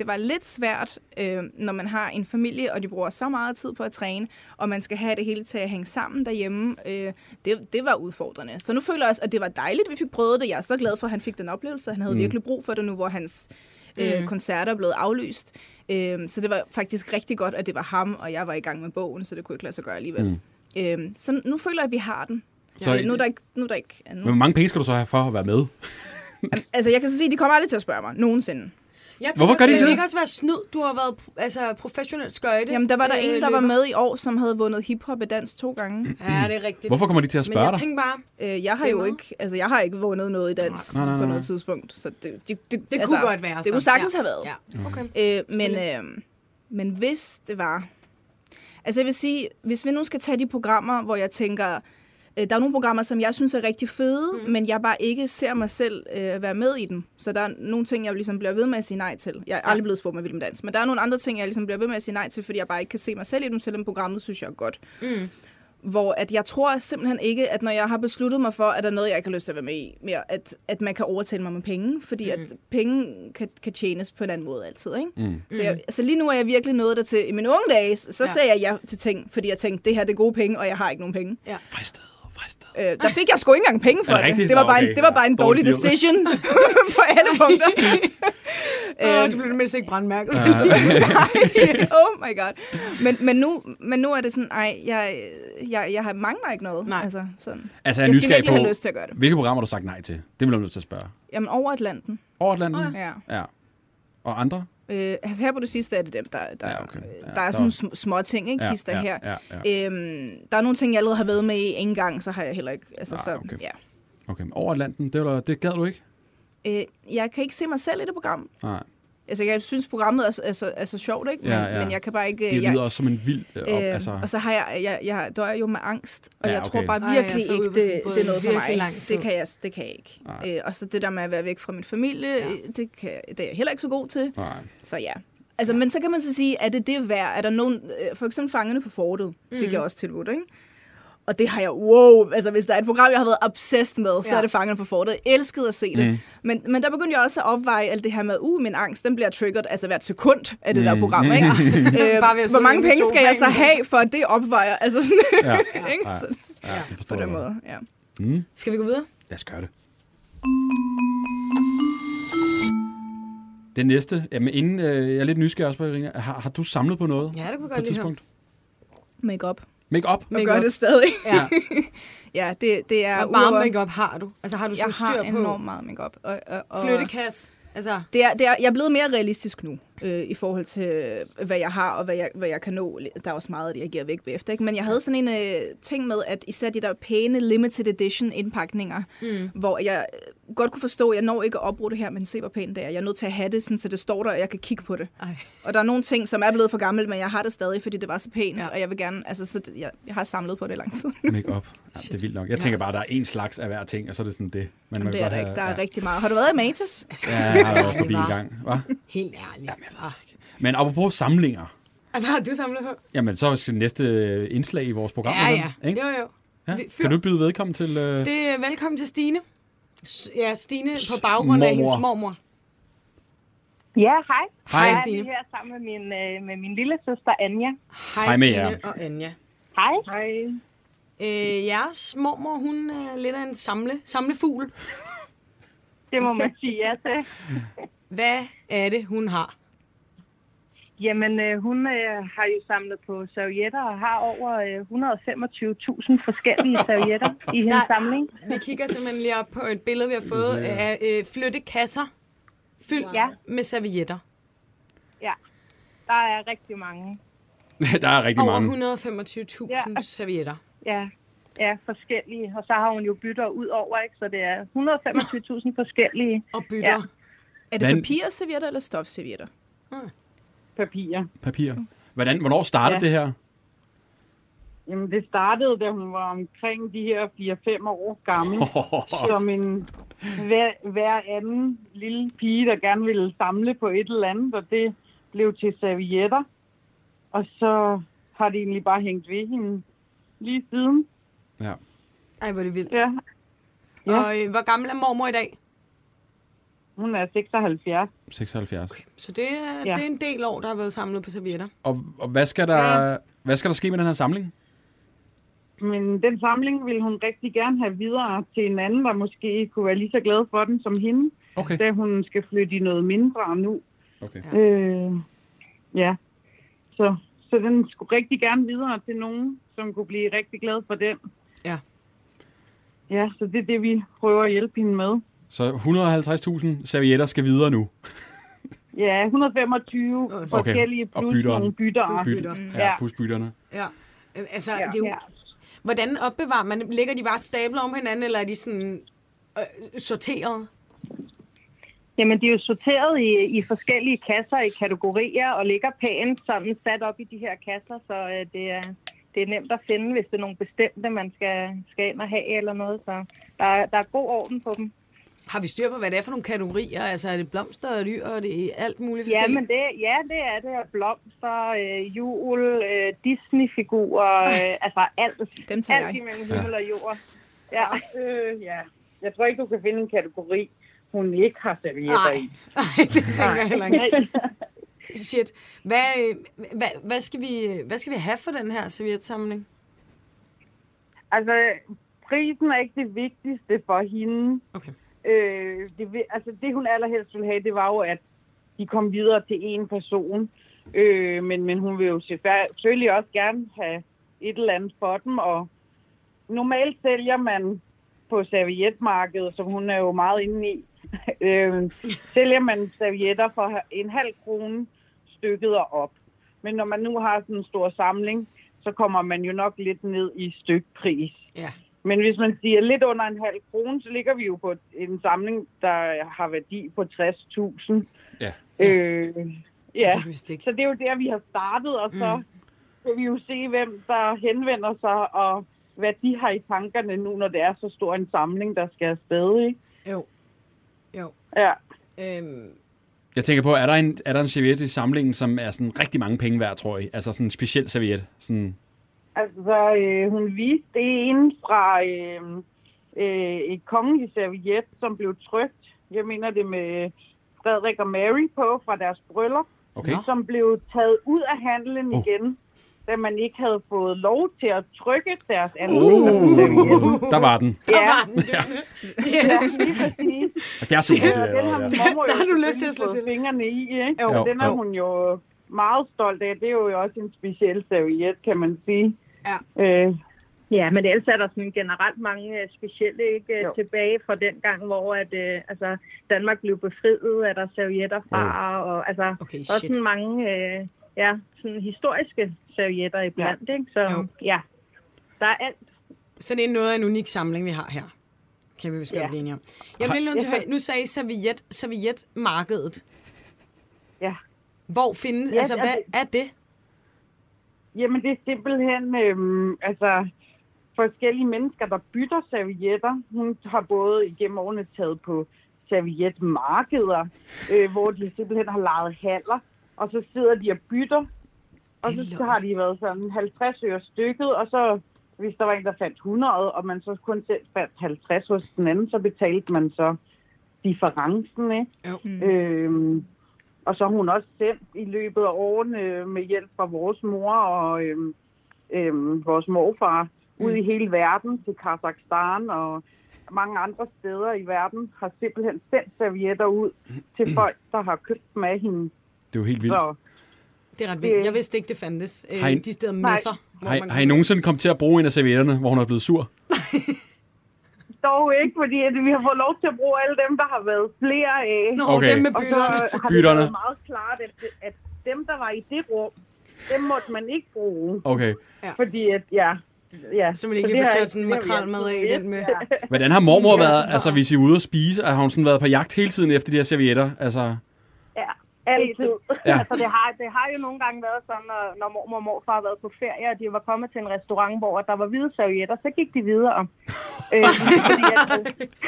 det var lidt svært, øh, når man har en familie, og de bruger så meget tid på at træne, og man skal have det hele til at hænge sammen derhjemme. Øh, det, det var udfordrende. Så nu føler jeg også, at det var dejligt, at vi fik prøvet det. Jeg er så glad for, at han fik den oplevelse. Han havde Mm. virkelig brug for det nu, hvor hans øh, Mm. koncerter er blevet aflyst. Øh, så det var faktisk rigtig godt, at det var ham, og jeg var i gang med bogen, så det kunne ikke lade sig gøre alligevel. Mm. Øh, så nu føler jeg, at vi har den. Så- Så, nu er der ikke... Nu er der ikke men hvor mange penge skal du så have for at være med? altså, jeg kan så sige, at de kommer aldrig til at spørge mig. Nogensinde. Jeg Hvorfor gør de skal det? ikke også være snyd? Du har været altså, professionel skøjte. Jamen, der var der øh, en, der var med i år, som havde vundet hiphop i dans to gange. Ja, det er rigtigt. Hvorfor kommer de til at Men spørge jeg dig? tænker bare, Øh, jeg har Det jo ikke, altså, jeg har ikke vundet noget i dans Nej, nej, nej, på noget tidspunkt. Så det, det, det, det altså, kunne godt være Det så. kunne sagtens ja. have været. Ja, okay. Øh, men, øh, men hvis det var... Altså jeg vil sige, hvis vi nu skal tage de programmer, hvor jeg tænker... Øh, der er nogle programmer, som jeg synes er rigtig fede, mm. men jeg bare ikke ser mig selv øh, være med i dem. Så der er nogle ting, jeg ligesom bliver ved med at sige nej til. Jeg er aldrig blevet spurgt med Vild med Dans, men der er nogle andre ting, jeg ligesom bliver ved med at sige nej til, fordi jeg bare ikke kan se mig selv i dem, selvom programmet synes jeg er godt. Mm. Hvor at jeg tror simpelthen ikke, at når jeg har besluttet mig for, at der er noget, jeg ikke har lyst til at være med i, mere, at, at man kan overtale mig med penge, fordi mm. at penge kan, kan tjenes på en anden måde altid. Ikke? Mm. Så jeg, altså lige nu er jeg virkelig nået der til, i mine unge dage, så Ja. ja. sagde jeg ja til ting, fordi jeg tænkte, det her det er gode penge, og jeg har ikke nogen penge. Fristet, fristet. Øh, der fik jeg sgu ikke engang penge for det det. rigtigt? Det var Nå, bare, okay. en, det var bare en Ja, dårlig dårlig decision på alle punkter. Åh, Øh, du blev mindst ikke brandmærket. Nej, shit. Oh my god. Men, men, nu, men nu er det sådan, ej, jeg, jeg, jeg har mangler ikke noget. Nej. Altså, sådan. Altså, jeg Jeg skal virkelig på, have lyst til at gøre det. hvilke programmer har du sagt nej til? Det vil jeg nødt til at spørge. Jamen, over Atlanten. Over Atlanten? Ja. Ja. Og andre? Øh, altså her på det sidste er det dem, der, der, Ja, okay. Ja, der der er sådan er- sm- små ting, ikke? Ja, Kister ja, her. ja, ja. Øhm, der er nogle ting, jeg allerede har været med i en gang, så har jeg heller ikke... Altså, Nej, så, okay. ja. Okay, men over Atlanten, det, var, det gad du ikke? Øh, jeg kan ikke se mig selv i det program. Nej. Altså, jeg synes, programmet er, er, så, er så sjovt, ikke? Men, Ja, ja. men jeg kan bare ikke... Det jeg, lyder også som en vild... Øh, op, øh, altså, Og så har jeg, jeg, jeg dør jo med angst, og Ja, jeg tror bare Ej, virkelig jeg så ikke, det, det er noget for mig. Det kan jeg, det kan jeg ikke. Nej. Øh, og så det der med at være væk fra min familie, Ja. ja. det, kan, jeg- det er jeg heller ikke så god til. nej. Så ja. Altså, men så kan man så sige, er det det værd? Er der nogen, øh, for eksempel Fangerne på Fortet, fik Mm. jeg også tilbudt, ikke? Og det har jeg, wow, altså hvis der er et program, jeg har været obsessed med, så Ja. er det Fangerne på Fortet. Jeg elskede at se det. Mm. Men, men der begyndte jeg også at opveje alt det her med, uh, min angst, den bliver triggered, altså hvert sekund af det Mm. der program, ikke? Bare ved øh, at hvor mange penge skal jeg så have, for at det opvejer? Altså sådan, Ja, ikke? ja, Så, ja, det på den måde, ja. Mm. Skal vi gå videre? Lad os gøre det. Det næste, jamen inden, øh, jeg er lidt nysgerrig også på, Irina. Har, har du samlet på noget Ja, det kunne på godt tidspunkt? Make-up. Make up? Og Make-up. gør det stadig. Ja. ja, det, det er... Hvor meget makeup har du? Altså har du Jeg sådan har styr på enormt meget make-up. Og, og, og, flyttekasse? Altså, Det er, det er, jeg er blevet mere realistisk nu, øh, i forhold til, øh, hvad jeg har, og hvad jeg, hvad jeg kan nå. Der er også meget af det, jeg giver væk efter. Ikke? Men jeg havde sådan en øh, ting med, at især de der pæne limited edition indpakninger, mm. hvor jeg øh, godt kunne forstå, at jeg når ikke at opbruge det her, men se, hvor pænt det er. Jeg er nødt til at have det, sådan, så det står der, og jeg kan kigge på det. Ej. Og der er nogle ting, som er blevet for gammelt, men jeg har det stadig, fordi det var så pænt, Ja. og jeg vil gerne, altså, så det, jeg, jeg har samlet på det i lang tid. Make up. Ja, det er vildt nok. Jeg tænker bare, at der er en slags af hver ting, og så er det sådan det. Men man det er godt der, have, ikke. der er ja. rigtig meget. Har du været i Matas? Ja, jeg har været forbi en gang. Hva? Helt ærligt. Ah. Men apropos samlinger, Hvad har du samlet på? jamen så skal næste øh, indslag i vores program. Ja, ja. Ikke? Jo, jo. ja. Vi- fyr. Kan du byde vedkommen til... Øh... Det er velkommen til Stine. S- Ja, Stine på baggrund af hendes mormor. Ja, hej. Hej. Jeg er Stine. lige her sammen med min, øh, med min lille søster Anja. Hej, Hej med Stine jer. og Anja. Hej. Hej. Øh, jeres mormor, hun er lidt af en samle, samlefugl. Det må man sige ja til. Hvad er det, hun har? Jamen, øh, hun øh, har jo samlet på servietter og har over øh, 125.000 forskellige servietter i hendes Der- samling. Vi kigger simpelthen lige op på et billede, vi har fået af øh, flyttekasser fyldt Ja. med servietter. Ja, der er rigtig mange. der er rigtig Over mange. 125.000 Ja. servietter. Ja, ja, forskellige. Og så har hun jo bytter ud over, ikke? Så det er 125.000 forskellige Og bytter. Ja. Er det papirservietter eller stofservietter? Papirer. Papir. Hvordan, hvornår startede Ja. det her? Jamen, det startede, da hun var omkring de her 4-5 år gammel. som en hver, hver anden lille pige, der gerne ville samle på et eller andet, og det blev til servietter. Og så har det egentlig bare hængt ved hende lige siden. ja. Ej, hvor er det vildt. Ja, Ja. Og øh, hvor gammel er mormor i dag? Hun er 76. 76. Så det er, Ja. det er en del år, der har været samlet på servietter. Og, og hvad, skal der, hvad skal der ske med den her samling? Men den samling ville hun rigtig gerne have videre til en anden, der måske kunne være lige så glad for den som hende, Okay. da hun skal flytte i noget mindre nu. okay. Øh, ja, så, så den skulle rigtig gerne videre til nogen, som kunne blive rigtig glad for den. Ja. Ja, så det er det, vi prøver at hjælpe hende med. Så 150.000 servietter skal videre nu. Ja, 125 Okay. forskellige Og plus bytteren. nogle bytter. Plus Byt, Bytter. ja, Ja. plus bytterne. Ja. Øh, Altså, Ja. det er jo, hvordan opbevarer man? Ligger de bare stabler om hinanden, eller er de sådan øh, sorteret? Jamen, de er jo sorteret i, i forskellige kasser i kategorier og ligger pænt sådan sat op i de her kasser, så øh, det, er, det er nemt at finde, hvis det er nogle bestemte, man skal, skal ind og have eller noget. Så der, er- der er god orden på dem. Har vi styr på, hvad det er for nogle kategorier? Altså, er det blomster og dyr, og det er alt muligt Ja, men det, ja, det er det. Og blomster, øh, jul, øh, Disney-figurer, øh, altså alt. Dem tager Alt jeg. imellem himmel og jord. Ja, øh, ja. Jeg tror ikke, du kan finde en kategori, hun ikke har servietter i. Nej, det tænker jeg heller ikke. Shit. Hvad, øh, hvad, hvad, skal vi, hvad skal vi have for den her servietsamling? Altså, prisen er ikke det vigtigste for hende. Okay. Øh, det, altså, det hun allerhelst ville have, det var jo, at de kom videre til en person. Øh, men, men hun vil jo selvfølgelig også gerne have et eller andet for dem. Og normalt sælger man på servietmarkedet, som hun er jo meget inde i, øh, sælger man servietter for en halv krone stykket og op. Men når man nu har sådan en stor samling, så kommer man jo nok lidt ned i stykpris. Ja. Men hvis man siger lidt under en halv krone, så ligger vi jo på en samling, der har værdi på 60.000. Ja. Øh, Det ja, kan ikke. så det er jo der, vi har startet, og så mm. skal vi jo se, hvem der henvender sig, og hvad de har i tankerne nu, når det er så stor en samling, der skal afsted. Ikke? Jo. Jo. Ja. Øhm, Jeg tænker på, er der en, er der en serviet i samlingen, som er sådan rigtig mange penge værd, tror I? Altså sådan en speciel serviet. Sådan, Altså, øh, hun viste det ene fra øh, øh, et kongeligt serviet, som blev trykt. Jeg mener det med Frederik og Mary på fra deres bryllup, okay? som blev taget ud af handelen Oh. igen, da man ikke havde fået lov til at trykke deres Uh, anledning. der var den. Ja, yes. lige præcis. Og det er super Ja, den har Der har du lyst til at slå til. fingrene i, ikke? Jo. Og den Jo. hun jo meget stolt af. Det er jo også en speciel serviet, kan man sige. Ja. Øh, ja, men ellers er der sådan generelt mange øh, specielle ikke, øh, Jo. tilbage fra den gang, hvor at, øh, altså, Danmark blev befriet, er der servietter fra, og altså, Okay, også sådan mange øh, ja, sådan historiske servietter iblandt, ja. ikke? Så Jo. ja, der er alt. Så det er noget af en unik samling, vi har her. Kan vi vist godt Ja. blive enige om. Jeg vil nødt til nu sagde I serviet, servietmarkedet. Hvor findes, Ja, altså hvad er det? Jamen, det er simpelthen øhm, altså, forskellige mennesker, der bytter servietter. Hun har både igennem årene taget på servietmarkeder, øh, hvor de simpelthen har lejet haller, og så sidder de og bytter. Og så løgn. har de været sådan 50 øre stykket, og så hvis der var en, der fandt 100, og man så kun selv fandt 50 hos den anden, så betalte man så differencen, ikke? Jo. Mm. Øhm, og så har hun også sendt i løbet af årene med hjælp fra vores mor og øhm, øhm, vores morfar ud i hele verden, til Kazakhstan og mange andre steder i verden, har simpelthen sendt servietter ud til folk, der har købt dem af hende. Det er jo helt vildt. Så Det er ret vildt. Jeg vidste ikke, det fandtes. Øh, Har I- de steder Nej. hvor Har, I- har I nogensinde kommet til at bruge en af servietterne, hvor hun er blevet sur? dog ikke, fordi at vi har fået lov til at bruge alle dem, der har været flere af. Nå, Okay. dem med Og så bytterne. har det Bytterne. været meget klart, at, at dem, der var i det rum, dem måtte man ikke bruge. Okay. Fordi at, ja... ja Så man ikke det lige tørt sådan en det makrelmad af altid den med. Ja. Hvordan har mormor Ja, været, så- altså hvis I er ude at spise, har hun sådan været på jagt hele tiden efter de her servietter? Altså, ja, altid. Ja. Altså, det har, det har jo nogle gange været sådan, når, når mormor og morfar har været på ferie, og de var kommet til en restaurant, hvor der var hvide servietter, så gik de videre. øh, fordi at,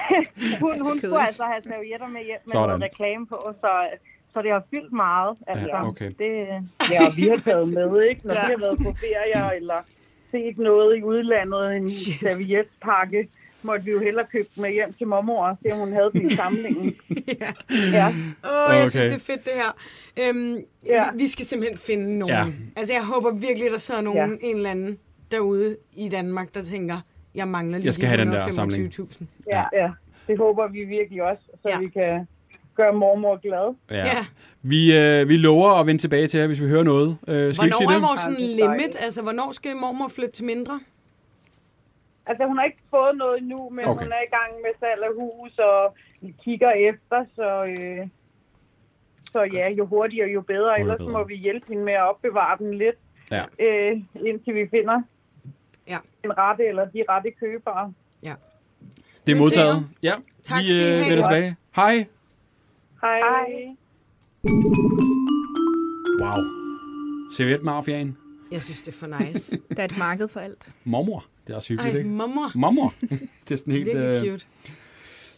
hun, hun skulle altså have servietter med hjem med Sådan. noget reklame på, så, så det har fyldt meget. Altså, Ja, okay. det, Ja, og vi har taget med, ikke? Når Ja. vi har været på ferier, eller set noget i udlandet, en servietpakke, måtte vi jo hellere købe med hjem til mormor, og se om hun havde den i samlingen. ja. Ja. Åh, oh, jeg synes, Okay. det er fedt, det her. Øhm, Ja. vi, skal simpelthen finde nogen. Ja. Altså, jeg håber virkelig, der sidder nogen, Ja. en eller anden derude i Danmark, der tænker, jeg mangler lige Jeg skal have den der 125.000. Ja, ja, det håber vi virkelig også, så Ja. vi kan gøre mormor glad. ja. Ja. Vi, øh, vi lover at vende tilbage til jer, hvis vi hører noget. Øh, skal vi ikke sige Hvornår er vores limit? Altså, hvornår skal mormor flytte til mindre? Altså, hun har ikke fået noget endnu, men Okay. hun er i gang med salg af hus, og vi kigger efter, så, øh, så ja, jo hurtigere, jo bedre. Ellers bedre. må vi hjælpe hende med at opbevare den lidt, Ja. øh, indtil vi finder Ja. en rette eller de rette købere. Det er modtaget. Ja, Tak vi skal I øh, have. vender tilbage. Hej. Hej. Hej. Wow. Servietmafiaen. Jeg synes, det er for nice. Der er et marked for alt. Mormor. Det er også hyggeligt, Ej, ikke? mormor. Mormor. det er sådan helt... Virkelig Øh, cute.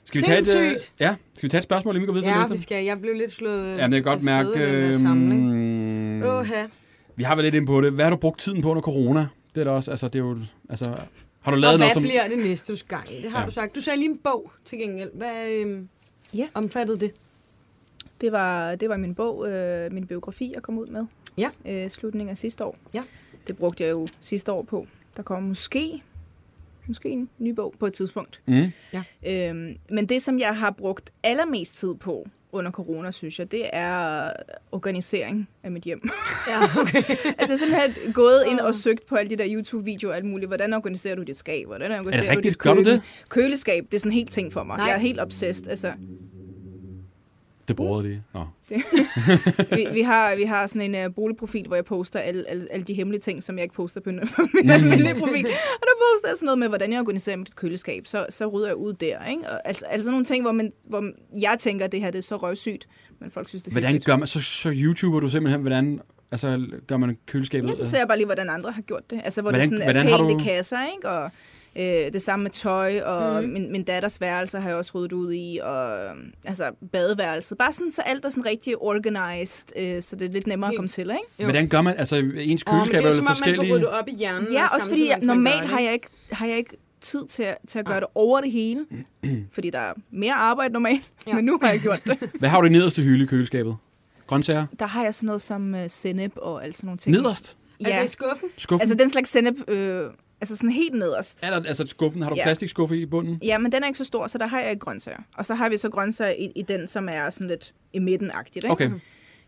skal vi tage et, øh, Sindssygt. ja, skal vi tage et spørgsmål, inden vi går videre til Ja, næste? vi skal. Jeg blev lidt slået Ja, men jeg kan godt mærke... i den der samling. Øh, Åha. vi har været lidt inde på det. Hvad har du brugt tiden på under corona? Det er da også, altså, det er jo, altså, har du Og lavet hvad noget som... bliver det næste gang? Det har Ja. du sagt. Du sagde lige en bog til gengæld. Hvad øhm, Ja. omfattede det? Det var, det var min bog, øh, min biografi, jeg kom ud med. Ja. Øh, slutningen af sidste år. Ja. Det brugte jeg jo sidste år på. Der kommer måske, måske en ny bog på et tidspunkt. Mm. Øhm, men det, som jeg har brugt allermest tid på under corona, synes jeg, det er organisering af mit hjem. Ja, okay. altså, jeg er simpelthen gået ind og søgt på alle de der YouTube-videoer og alt muligt. Hvordan organiserer du dit skab? Hvordan organiserer rigtigt? du dit Gør du det? Køleskab, det er sådan en helt ting for mig. Nej. Jeg er helt obsessed. Altså, Det bruger lige. Nå. vi, vi, har, vi har sådan en uh, boligprofil, hvor jeg poster alle, alle, alle de hemmelige ting, som jeg ikke poster på, min almindelige profil. Og der poster jeg sådan noget med, hvordan jeg organiserer mit køleskab. Så, så rydder jeg ud der. Ikke? Og, altså, altså nogle ting, hvor, man, hvor jeg tænker, at det her det er så røvsygt, men folk synes, det er Hvordan hyggeligt. gør man, så, så YouTuber du simpelthen, hvordan altså, gør man køleskabet? Ja, så ser jeg bare lige, hvordan andre har gjort det. Altså, hvor Hvordan- det sådan er pænt du- i kasser, ikke? Og øh, det samme med tøj, og mm. min, min datters værelse har jeg også ryddet ud i, og øh, altså badeværelset. Bare sådan, så alt er sådan rigtig organized, øh, så det er lidt nemmere Helt. at komme til, ikke? Jo. Hvordan gør man, altså ens køleskab det er er jo som om, man får forskellige... ryddet op i hjernen. Ja, også fordi jeg, normalt har jeg ikke, har jeg ikke tid til, at- til at gøre det over det hele, fordi der er mere arbejde normalt, ja. men nu har jeg gjort det. Hvad har du i nederste hylde i køleskabet? Grøntsager? Der har jeg sådan noget som uh, sennep og alt sådan nogle ting. Nederst? Ja, Altså i skuffen? Skuffen? altså den slags sennep, øh, altså sådan helt nederst. er der, altså skuffen, har du Ja. plastikskuffe i bunden? Ja, men den er ikke så stor, så der har jeg ikke grøntsager. Og så har vi så grøntsager i, i den, som er sådan lidt i midten-agtigt. Ikke? Okay.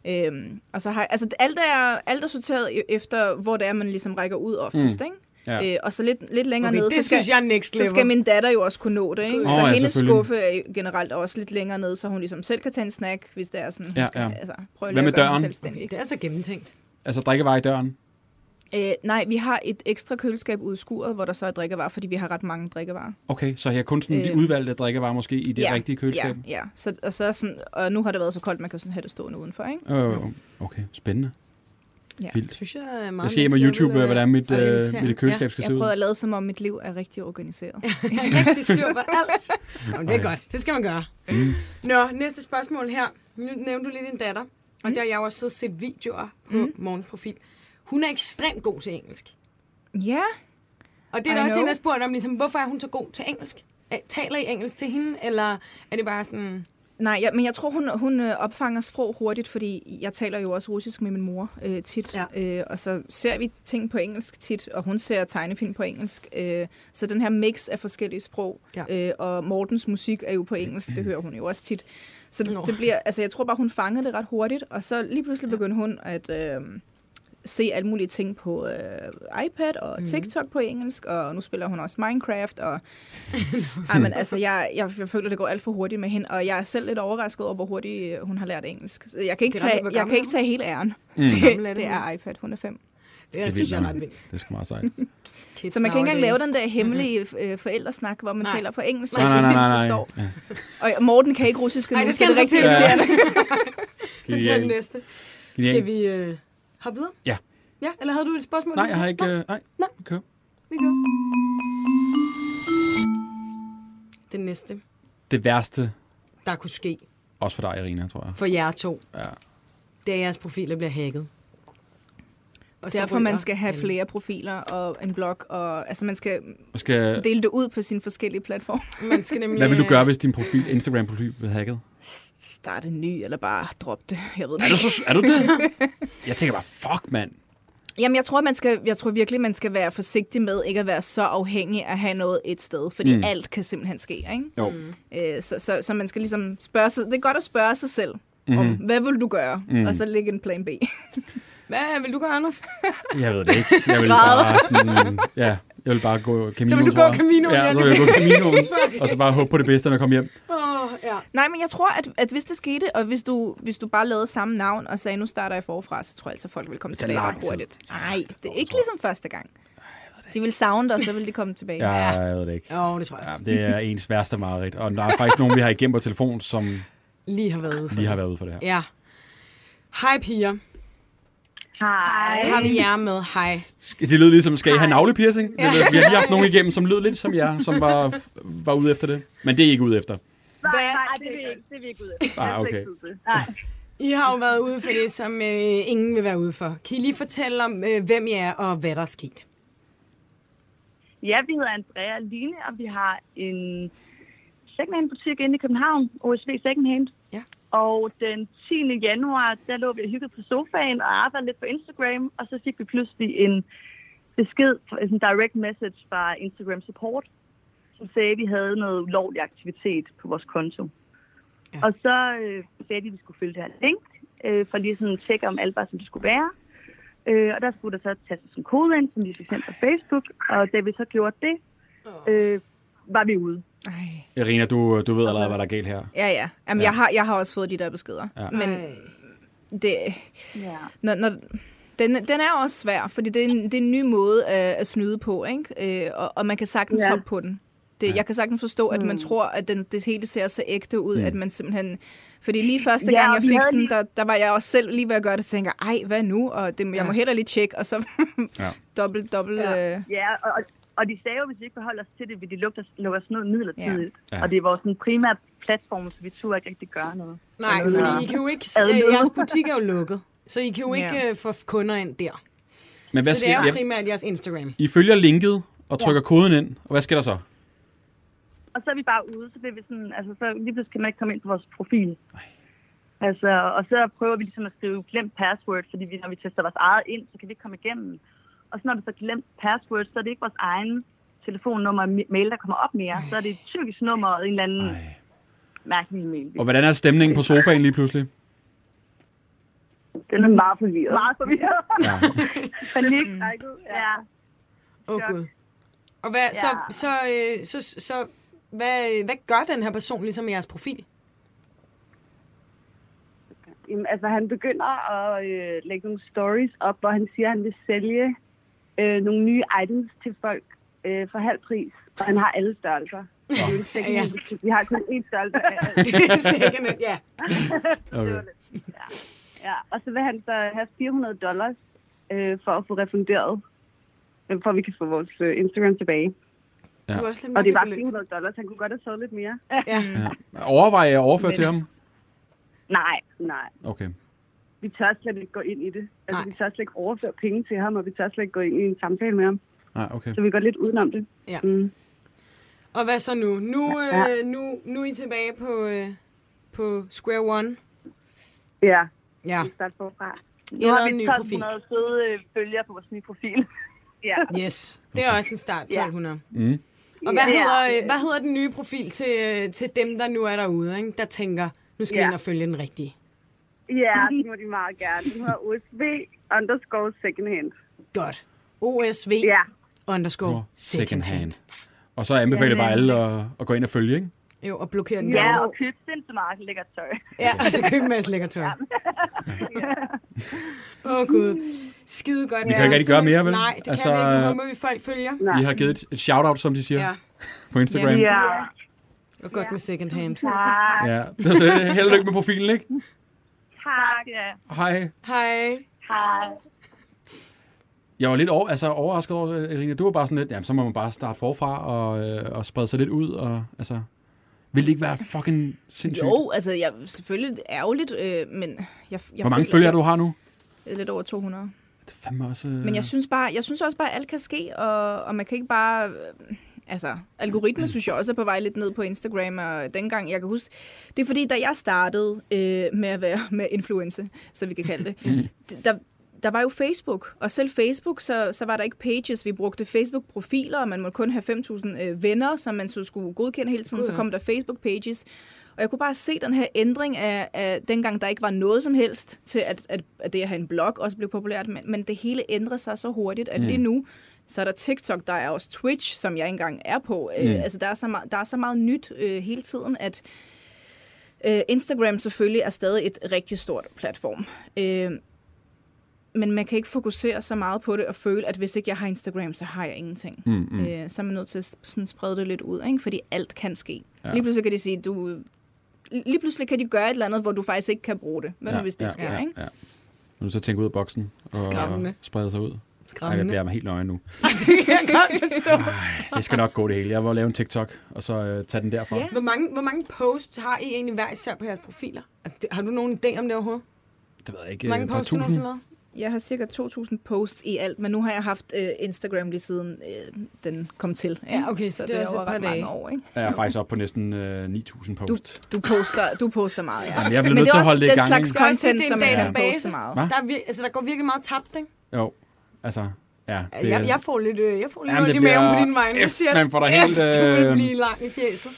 Øhm, og så har jeg, altså alt er, alt er sorteret efter, hvor det er, man ligesom rækker ud oftest, ikke? Ja. Øh, og så lidt, lidt længere Okay, nede, det så skal, synes jeg er next så level. skal min datter jo også kunne nå det, ikke? Åh, så ja, hendes skuffe er generelt også lidt længere nede, så hun ligesom selv kan tage en snack, hvis det er sådan, hun Ja, skal, ja. altså, prøve at Hvad med døren? selvstændig. Det er så gennemtænkt. Altså drikkevarer i døren? Øh, nej, vi har et ekstra køleskab ude i skuret, hvor der så er drikkevarer, fordi vi har ret mange drikkevarer. Okay, så jeg har kun sådan de Øh, udvalgte drikkevarer måske i det ja, rigtige køleskab? Ja, ja. Så, og, så sådan, og nu har det været så koldt, man kan sådan have det stående udenfor, ikke? Øh, okay, spændende. Ja. Vildt. Synes jeg er meget Jeg skal hjem og YouTube, øh, hvordan mit, øh, mit køleskab skal Jeg se ud. prøver at lade som om mit liv er rigtig organiseret. Jeg er rigtig sur på alt. Jamen, det er godt. Det skal man gøre. Mm. Nå, næste spørgsmål her. Nu nævnte du lige din datter. Og der har jeg også siddet set videoer på mm. morgens profil. Hun er ekstremt god til engelsk. ja, Og det er I der også en, der spurgte om, ligesom, hvorfor er hun så god til engelsk? Taler I engelsk til hende, eller er det bare sådan... Nej, ja, men jeg tror, hun, hun øh, opfanger sprog hurtigt, fordi jeg taler jo også russisk med min mor øh, tit. Ja. Øh, og så ser vi ting på engelsk tit, og hun ser tegnefilm på engelsk. Øh, så den her mix af forskellige sprog, Ja. øh, og Mortens musik er jo på engelsk, det hører hun jo også tit. Så det, Nå. det bliver, altså jeg tror bare, hun fangede det ret hurtigt, og så lige pludselig begyndte hun at øh, se alle mulige ting på øh, iPad og Mhm. TikTok på engelsk, og nu spiller hun også Minecraft, og ej, men altså, jeg, jeg, jeg føler, det går alt for hurtigt med hende, og jeg er selv lidt overrasket over, hvor hurtigt øh, hun har lært engelsk. Så jeg kan ikke, Det er tage, jeg kan er ikke tage hele æren. Mm. Det, er det er iPad, hun er fem. Det er, Det er synes jeg er ret vildt. Det skal meget sejt. Kids Så man kan ikke engang lave den der hemmelige øh, forældresnak, hvor man Nej. taler på engelsk, så Nej, nej, ingen nej, nej. forstår. Ja. Og Morten kan ikke russisk Ej, endnu, det så skal det er han rigtig så til. irriterende. Vi tager den næste. Genial. Skal vi øh, hoppe videre? Ja. Ja, eller havde du et spørgsmål? Nej, jeg har ikke... Nå, Øh, nej, Nå. vi kører. vi gør. Den næste, Det værste, der kunne ske også for dig, Irina, tror jeg. for jer to, Ja. det er, at jeres profiler bliver hacket. Og så Derfor man skal have flere profiler og en blog, og altså man skal Og Skal, dele det ud på sine forskellige platforme. Man skal nemlig, hvad vil du øh, gøre, hvis din profil, Instagram-profil bliver hacket? Starte en ny, eller bare droppe det. Jeg ved det Er du, så, er du det? Jeg tænker bare, fuck, mand. Jamen, jeg tror, man skal, jeg tror virkelig, man skal være forsigtig med ikke at være så afhængig af at have noget et sted, fordi Mm. mm. alt kan simpelthen ske, ikke? Jo. Øh, så, så, så man skal ligesom spørge sig, det er godt at spørge sig selv, Mhm. om hvad vil du gøre, Mm. mm. og så lægge en plan B. Hvad vil du gøre, Anders? Jeg ved det ikke. Jeg vil bare sådan, ja, jeg vil bare gå Camino, Så vil du gå. Caminoen, Ja, så vil jeg gå Caminoen, og så bare håbe på det bedste, når jeg kommer hjem. Åh, oh, ja. Nej, men jeg tror, at, at hvis det skete, og hvis du, hvis du bare lavede samme navn og sagde, nu starter jeg forfra, så tror jeg altså, at folk vil komme tilbage ret hurtigt. Nej, det er ikke ligesom første gang. De vil savne dig, og så vil de komme tilbage. Ja, jeg ved det ikke. Jo, det tror jeg. Ja, det er ens værste mareridt. Og der er faktisk nogen, vi har igennem på telefon, som Lige har været ude for lige har det. været ude for det her. Ja. Hej, piger. Hej. Har vi jer med? Hej. Det lød ligesom, skal I have navlepiercing? Det lød, vi har lige haft nogen igennem, som lød lidt som jer, som var, var ude efter det. Men det er I ikke ude efter. Nej, Hvad? nej, det er vi ikke, det er vi ikke ude efter. Ah, Det er okay. Nej. I har jo været ude for det, som øh, ingen vil være ude for. Kan I lige fortælle om, øh, hvem I er og hvad der er sket? Ja, vi hedder Andrea Line, og vi har en secondhand butik inde i København, OSV Secondhand. Og den 10. januar, der lå vi og hyggede på sofaen og arbejdede lidt på Instagram, og så fik vi pludselig en besked, en direct message fra Instagram Support, som sagde, at vi havde noget ulovlig aktivitet på vores konto. Ja. Ja. Og så øh, sagde de, at vi skulle følge det her link, øh, for lige sådan at tjekke, om alt var, som det skulle være. Øh, og der skulle der så tastes en kode ind, som vi fik sendt på Facebook, og da vi så gjorde det, øh, var vi ude. Ej. Irina, du, du ved allerede, hvad der er galt her. Ja, ja. Jamen, Ja. ja. Jeg, har, jeg har også fået de der beskeder. Ja. Men Ej. det, Ja. når, når, den, den er også svær, fordi det er en, det er en ny måde at, at snyde på, ikke? Øh, og, og man kan sagtens Ja. hoppe på den. Det, Jeg kan sagtens forstå, at man Mm. tror, at den, det hele ser så ægte ud, Mm. at man simpelthen... Fordi lige første Ja, gang, og jeg fik den, der, der var jeg også selv lige ved at gøre det, så tænker ej, hvad nu? Og det, jeg må Ja. heller lige tjekke, og så Ja. dobbelt, dobbelt... Ja. Øh, Ja, og, og, de sagde jo, hvis vi ikke forholder os til det, vil de lukke os, lukke os ned midlertidigt. Ja. Ja. Og det er vores sådan, primære platform, så vi turde ikke rigtig gøre noget. Nej, Eller- fordi I kan jo ikke... Øh, jeres butik er jo lukket, så I kan jo ikke Ja. øh, få kunder ind der. Men hvad så det er sker jo ja, primært jeres Instagram. I følger linket og trykker koden ind, og hvad sker der så? Og så er vi bare ude, så bliver vi sådan, altså så lige pludselig kan man ikke komme ind på vores profil. Altså, og så prøver vi ligesom at skrive glemt password, fordi vi, når vi tester vores eget ind, så kan vi ikke komme igennem. Og så når vi så glemt password, så er det ikke vores egen telefonnummer og ma- mail, der kommer op mere. Så er det et tyrkisk nummer og en eller anden Ej. mærkelig mail. Og hvordan er stemningen på sofaen lige pludselig? Den er meget forvirret. Meget forvirret. Ja. Panik. Ja. Åh, oh. Gud. Og hvad, så, Ja. så, øh, så, så, så hvad, hvad gør den her person ligesom med jeres profil? Jamen, altså, han begynder at øh, lægge nogle stories op, hvor han siger, at han vil sælge øh, nogle nye items til folk øh, for halv pris. Og han har alle størrelser. Det er Ja. Vi har kun én størrelse. Det er sikkert, ja. Okay. Ja, og så vil han så have 400 dollars øh, for at få refunderet, øh, for at vi kan få vores øh, Instagram tilbage. Ja. Det var også lidt Og det var mærkeligt beløb. 400 dollars. Han kunne godt have taget lidt mere. Ja. Ja. Overvej at overføre til ham? Nej, nej. Okay. Vi tør slet ikke gå ind i det. Altså, Nej. vi tør slet ikke overføre penge til ham, og vi tør slet ikke gå ind i en samtale med ham. Nej, okay. Så vi går lidt udenom det. Ja. Mm. Og hvad så nu? Nu, Ja. øh, nu, nu er I tilbage på, øh, på Square One. Ja, Ja, vi starter forfra. Nu eller har vi ny profil. 1200 søde øh, følgere på vores nye profil. Ja. Yes, det er også en start, Ja. 1200. Mm. Og hvad, Ja. hedder, hvad hedder den nye profil til, øh, til dem, der nu er derude, ikke? der tænker, nu skal vi Ja. ind og følge den rigtige? Ja, det må de meget gerne. Den hedder OSV underscore second hand. Godt. OSV Ja, underscore Second hand. Og så anbefaler jeg bare alle at, at gå ind og følge, ikke? Jo, og blokere den Ja, og køb sindssygt meget lækkert tøj. Ja, og så køb en masse lækker tøj. Åh, oh, Gud. Skide godt. Vi kan ikke rigtig gøre mere, vel? Nej, det Altså, kan vi ikke. Nu håber vi, folk følger. nej. Vi har givet et, shout-out, som de siger, Ja, på Instagram. Ja, og godt med second hand. Tak. Ja. Så held og lykke med profilen, ikke? Tak, ja. Hej. Hej. Hej. Jeg var lidt over, altså, overrasket over, Irina. Du var bare sådan lidt, jamen, så må man bare starte forfra og, øh, og sprede sig lidt ud. Og, altså, vil det ikke være fucking sindssygt? Jo, altså, jeg selvfølgelig ærgerligt, øh, men jeg, jeg Hvor mange føler- følgere du har nu? Lidt over 200. Det er fandme også... Øh... Men jeg synes bare, jeg synes også bare, at alt kan ske, og, og man kan ikke bare... øh, Altså, algoritmen synes jeg også er på vej lidt ned på Instagram, og dengang, jeg kan huske... Det er fordi, da jeg startede øh, med at være med influencer, så vi kan kalde det, der, der var jo Facebook, og selv Facebook, så, så var der ikke pages. Vi brugte Facebook-profiler, og man måtte kun have 5.000 øh, venner, som man så skulle godkende hele tiden. Så kom der Facebook-pages. Og jeg kunne bare se den her ændring af, af dengang, der ikke var noget som helst til, at, at, at det at have en blog også blev populært. Men, men det hele ændrede sig så hurtigt, at mm. lige nu, så er der TikTok, der er også Twitch, som jeg ikke engang er på. Mm. Øh, altså, der er, så meget, der er så meget nyt øh, hele tiden, at øh, Instagram selvfølgelig er stadig et rigtig stort platform. Øh, men man kan ikke fokusere så meget på det og føle, at hvis ikke jeg har Instagram, så har jeg ingenting. Mm, mm. Øh, så er man nødt til at sådan sprede det lidt ud, ikke? fordi alt kan ske. Ja. Lige pludselig kan de sige, du... Lige pludselig kan de gøre et eller andet, hvor du faktisk ikke kan bruge det. Hvad ja, nu, hvis det ja, sker, ja, ikke? Ja. Nu så tænke ud af boksen og Skræmmende. sprede sig ud. Ej, jeg Skræmmende. bliver helt nøje nu. Det kan jeg godt forstå. Det skal nok gå det hele. Jeg vil lave en TikTok, og så øh, tage den derfra. Ja. Hvor mange, hvor mange posts har I egentlig hver især på jeres profiler? Altså, det, har du nogen idé om det overhovedet? Det ved jeg ikke. Hvor mange et par posts har du tusind. nogensinde lavet? Jeg har cirka 2.000 posts i alt, men nu har jeg haft øh, Instagram lige siden øh, den kom til. Ikke? Ja, okay, så så det er det er også et over par ret dage. år. Ikke? Jeg er faktisk oppe på næsten øh, 9.000 post. Du, poster, du poster meget, ja. Jamen, jeg bliver men nødt til at holde det i den gang, slags ikke? Det er også content, det er som en man kan database. poste meget. Hva? Der, er vir- altså, der går virkelig meget tabt, ikke? Jo, altså, ja. Det, jeg, jeg får lidt, øh, jeg får lidt Jamen, ondt det i maven på din vej. Nu F, siger man får da helt, F, du vil øh, blive lang i fjeset.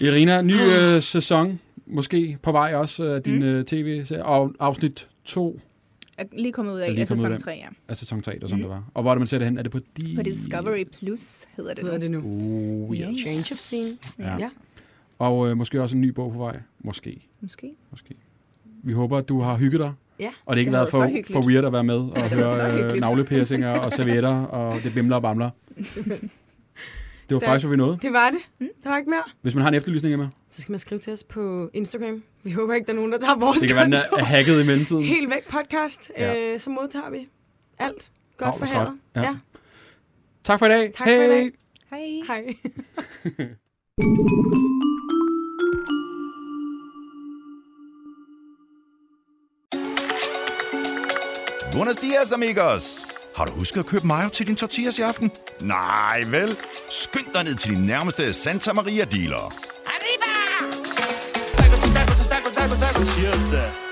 Irina, ny øh, sæson, måske på vej også af din Mm. øh, tv-serie, og afsnit 2 Er lige kommet ud Er af, lige af kommet ud sæson af. 3, ja. af sæson 3, der som det var. Og hvor er det, man ser det hen? Er det på, de... På Discovery Plus hedder det Hedder nu. det nu. Uh, yes. Change of scene. Ja. Ja. Og øh, måske også en ny bog på vej. Måske. Måske. Måske. Vi håber, at du har hygget dig. Ja, Og det ikke det været for, for weird at være med og høre øh, navlepiercinger og servietter, og det bimler og bamler. Det var Stærkt. faktisk, hvad vi nåede. Det var det. Der var ikke mere. Hvis man har en efterlysning med, Så skal man skrive til os på Instagram. Vi håber ikke, der er nogen, der tager vores det kan være, den konto. er hacket i mellemtiden. Helt væk podcast. Ja. Øh, så modtager vi alt. Godt Hav, for havet. Ja. Ja. Tak for i dag. Tak for i Hej. dag. Hej. Hej. Buenos dias, amigos. Har du husket at købe mayo til din tortillas i aften? Nej, vel? Skynd dig ned til din nærmeste Santa Maria dealer. Taco,